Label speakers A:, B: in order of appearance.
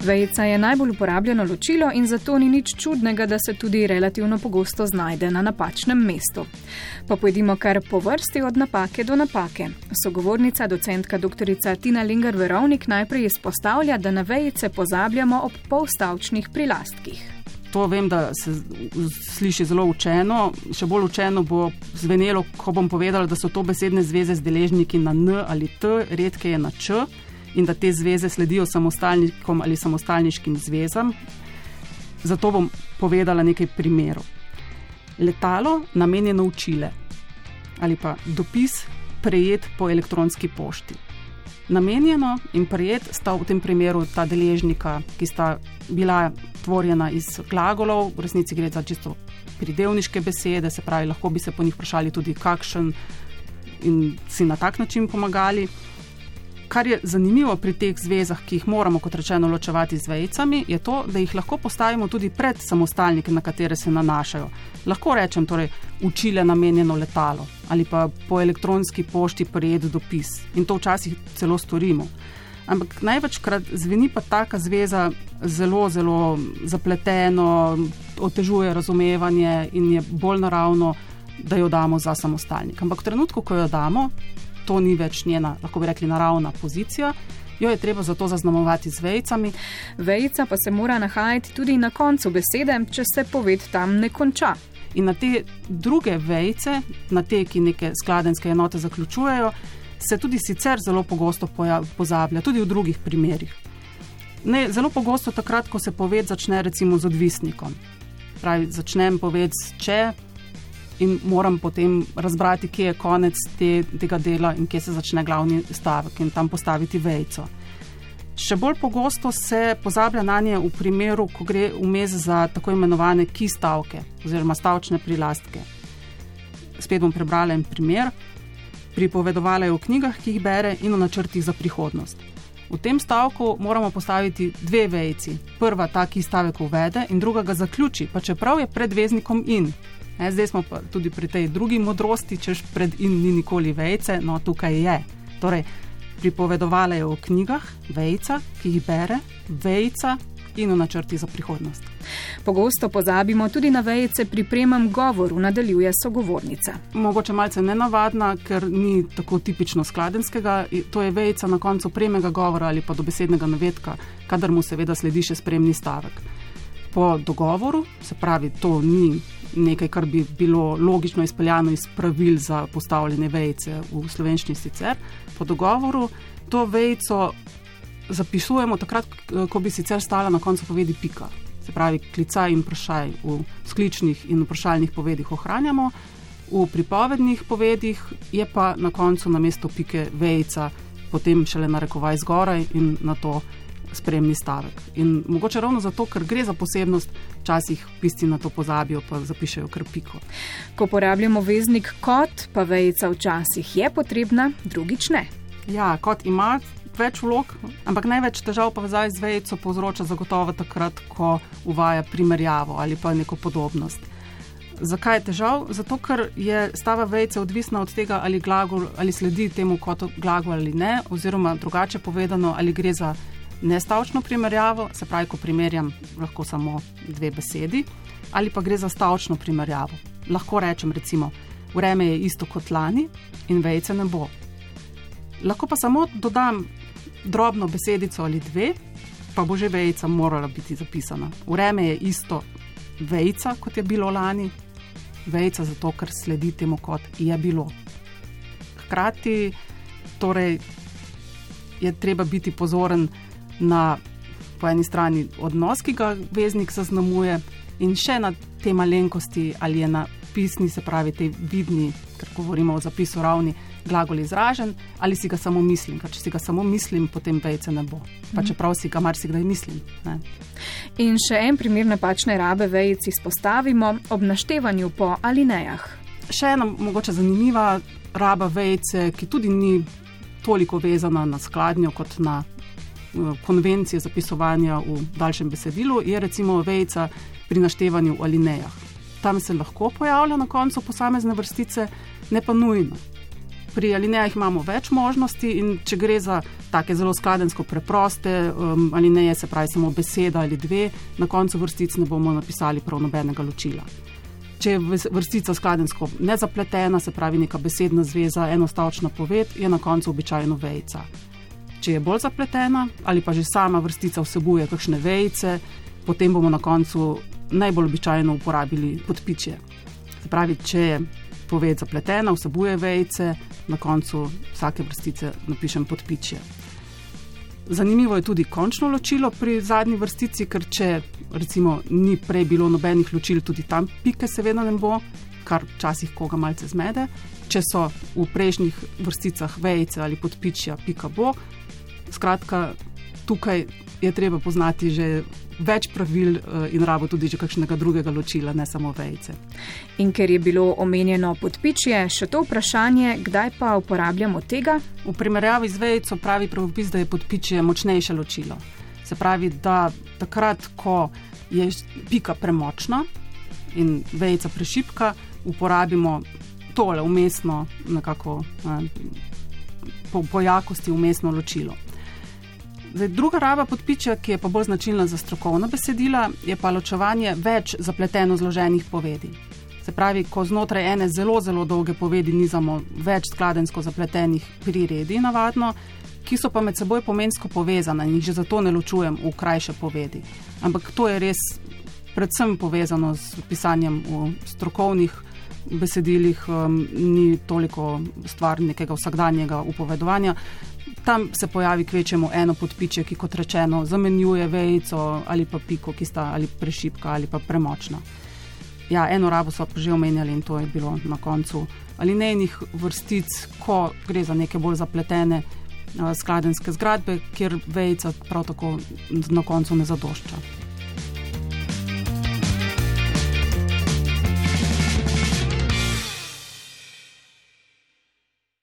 A: Vejica je najbolj uporabljeno ločilo in zato ni nič čudnega, da se tudi relativno pogosto znajde na napačnem mestu. Pa pojdimo kar po vrsti od napake do napake. Sogovornica, docentka dr. Tina Linger Verovnik najprej izpostavlja, da na vejice pozabljamo ob polstavčnih prilastkih.
B: To vem, da se sliši zelo učeno. Še bolj učeno bo zvenelo, ko bom povedala, da so to besedne zveze z deležniki na N ali T, redke je na Č in da te zveze sledijo samostalnikom ali samostalniškim zvezam. Zato bom povedala nekaj primerov. Letalo namenjeno učile ali pa dopis prejet po elektronski pošti. Namenjeno in prijet sta v tem primeru ta deležnika, ki sta bila tvorjena iz glagolov, v resnici gre za čisto pridevniške besede, se pravi, lahko bi se po njih vprašali tudi, kakšen in si na tak način pomagali. Kar je zanimivo pri teh zvezah, ki jih moramo, kot rečeno, ločevati z vejcami, je to, da jih lahko postavimo tudi pred samostalnike, na katere se nanašajo. Lahko rečem, torej, učile namenjeno letalo ali pa po elektronski pošti prijet dopis in to včasih celo storimo. Ampak največkrat zveni pa taka zveza zelo, zelo zapleteno, otežuje razumevanje in je bolj naravno, da jo damo za samostalnik. Ampak v trenutku, ko jo damo, to ni več njena, lahko bi rekli, naravna pozicija. Jo je treba zato zaznamovati z vejcami.
A: Vejca pa se mora nahajati tudi na koncu besede, če se poved tam ne konča.
B: In na te druge vejce, na te, ki neke skladenske enote zaključujejo, se tudi sicer zelo pogosto pozablja, tudi v drugih primerih. Ne, zelo pogosto takrat, ko se poved začne recimo z odvisnikom. Pravi, začnem poved če, in moram potem razbrati, kje je konec te, tega dela in kje se začne glavni stavek in tam postaviti vejco. Še bolj pogosto se pozablja na nje v primeru, ko gre vmes za tako imenovane ki stavke oziroma stavčne prilastke. Spet bom prebrala en primer. Pripovedovala je o knjigah, ki jih bere, in o načrtih za prihodnost. V tem stavku moramo postaviti dve vejci. Prva ta, ki stavek uvede, in druga ga zaključi, pa čeprav je pred veznikom in. Ne, zdaj smo pa tudi pri tej drugi modrosti, češ pred in ni nikoli vejce, no tukaj je. Torej, pripovedovala je o knjigah, vejca, ki jih bere, vejca in o načrti za prihodnost.
A: Pogosto pozabimo tudi na vejce pri premem govoru, nadaljuje sogovornica.
B: Mogoče malce nenavadna, ker ni tako tipično skladenskega. To je vejca na koncu premega govora ali pa dobesednega navedka, kadar mu seveda sledi še spremni stavek. Po dogovoru, se pravi, to ni nekaj, kar bi bilo logično izpeljano iz pravil za postavljene vejce v slovenščini sicer. Po dogovoru to vejco zapisujemo takrat, ko bi sicer stala na koncu povedi pika. Se pravi, klicaj in vprašaj v skličnih in vprašalnih povedih ohranjamo, v pripovednih povedih je pa na koncu na mesto pike vejca, potem šele narekovaj zgoraj in na to spremni stavek. In mogoče ravno zato, ker gre za posebnost, včasih pisci na to pozabijo, pa zapišajo krpiko.
A: Ko uporabljamo veznik kot, pa vejca včasih je potrebna, drugič ne.
B: Ja, kot ima več vlog, ampak največ težav zdaj z vejco povzroča zagotovo takrat, ko uvaja primerjavo ali pa neko podobnost. Zakaj je težav? Zato, ker je stava vejce odvisna od tega, ali, glagol, ali sledi temu kot glagol ali ne, oziroma drugače povedano, ali gre za nestavčno primerjavo, se pravi, ko primerjam lahko samo dve besedi, ali pa gre za stavčno primerjavo. Lahko rečem, recimo, vreme je isto kot lani in vejce ne bo. Lahko pa samo dodam drobno besedico ali dve, pa bo že vejca morala biti zapisana. Vreme je isto vejca, kot je bilo lani, vejca zato, ker sledi temu, kot je bilo. Hkrati torej, je treba biti pozoren, na po eni strani odnos, ki ga veznik zaznamuje, in še na te malenkosti, ali je na pisni, se pravi, te vidni, ker govorimo o zapisu ravni, glagol izražen, ali si ga samo mislim. Ker če si ga samo mislim, potem vejce ne bo. Pa mhm. čeprav si ga marsikdaj mislim. Ne.
A: In še en primer napačne rabe vejci izpostavimo ob naštevanju po alinejah.
B: Še ena mogoče zanimiva raba vejce, ki tudi ni toliko vezana na skladnjo kot na konvencije zapisovanja v daljšem besedilu, je recimo vejca pri naštevanju v alinejah. Tam se lahko pojavlja na koncu posamezne vrstice, ne pa nujno. Pri alinejah imamo več možnosti, in če gre za take zelo skladensko preproste um, alineje, se pravi samo beseda ali dve, na koncu vrstic ne bomo napisali prav nobenega ločila. Če je vrstica skladensko nezapletena, se pravi neka besedna zveza, enostavčna poved, je na koncu običajno vejca. Če je bolj zapletena ali pa že sama vrstica vsebuje kakšne vejce, potem bomo na koncu najbolj običajno uporabili podpičje. Se pravi, če je poved zapletena, vsebuje vejce, na koncu vsake vrstice napišem podpičje. Zanimivo je tudi končno ločilo pri zadnji vrstici, ker če recimo ni prej bilo nobenih ločil, tudi tam pike seveda ne bo, kar včasih koga malce zmede. Če so v prejšnjih vrsticah vejce ali podpičja, pika bo. Skratka, tukaj je treba poznati že več pravil eh, in rabo tudi že kakšnega drugega ločila, ne samo vejce.
A: In ker je bilo omenjeno podpičje, še to vprašanje, kdaj pa uporabljamo tega?
B: V primerjavi z vejco pravi pravopis, da je podpičje močnejše ločilo. Se pravi, da takrat, ko je pika premočna in vejca prešipka, uporabimo tole umestno, nekako eh, po, po jakosti umestno ločilo. Zdaj, druga raba podpičja, ki je pa bolj značilna za strokovna besedila, je pa ločevanje več zapleteno zloženih povedi. Se pravi, ko znotraj ene zelo, zelo dolge povedi nizamo več skladensko zapletenih priredi, navadno, ki so pa med seboj pomensko povezane in jih že zato ne ločujem v krajše povedi. Ampak to je res predvsem povezano s pisanjem v strokovnih besedilih, um, ni toliko stvar nekega vsakdanjega upovedovanja tam se pojavi kvečemo eno podpiče, ki kot rečeno zamenjuje vejco ali pa piko, ki sta ali prešipka ali pa premočna. Ja, eno rabo smo že omenjali in to je bilo na koncu ali nejnih vrstic, ko gre za neke bolj zapletene uh, skladenske zgradbe, kjer vejca prav tako na koncu ne zadošča.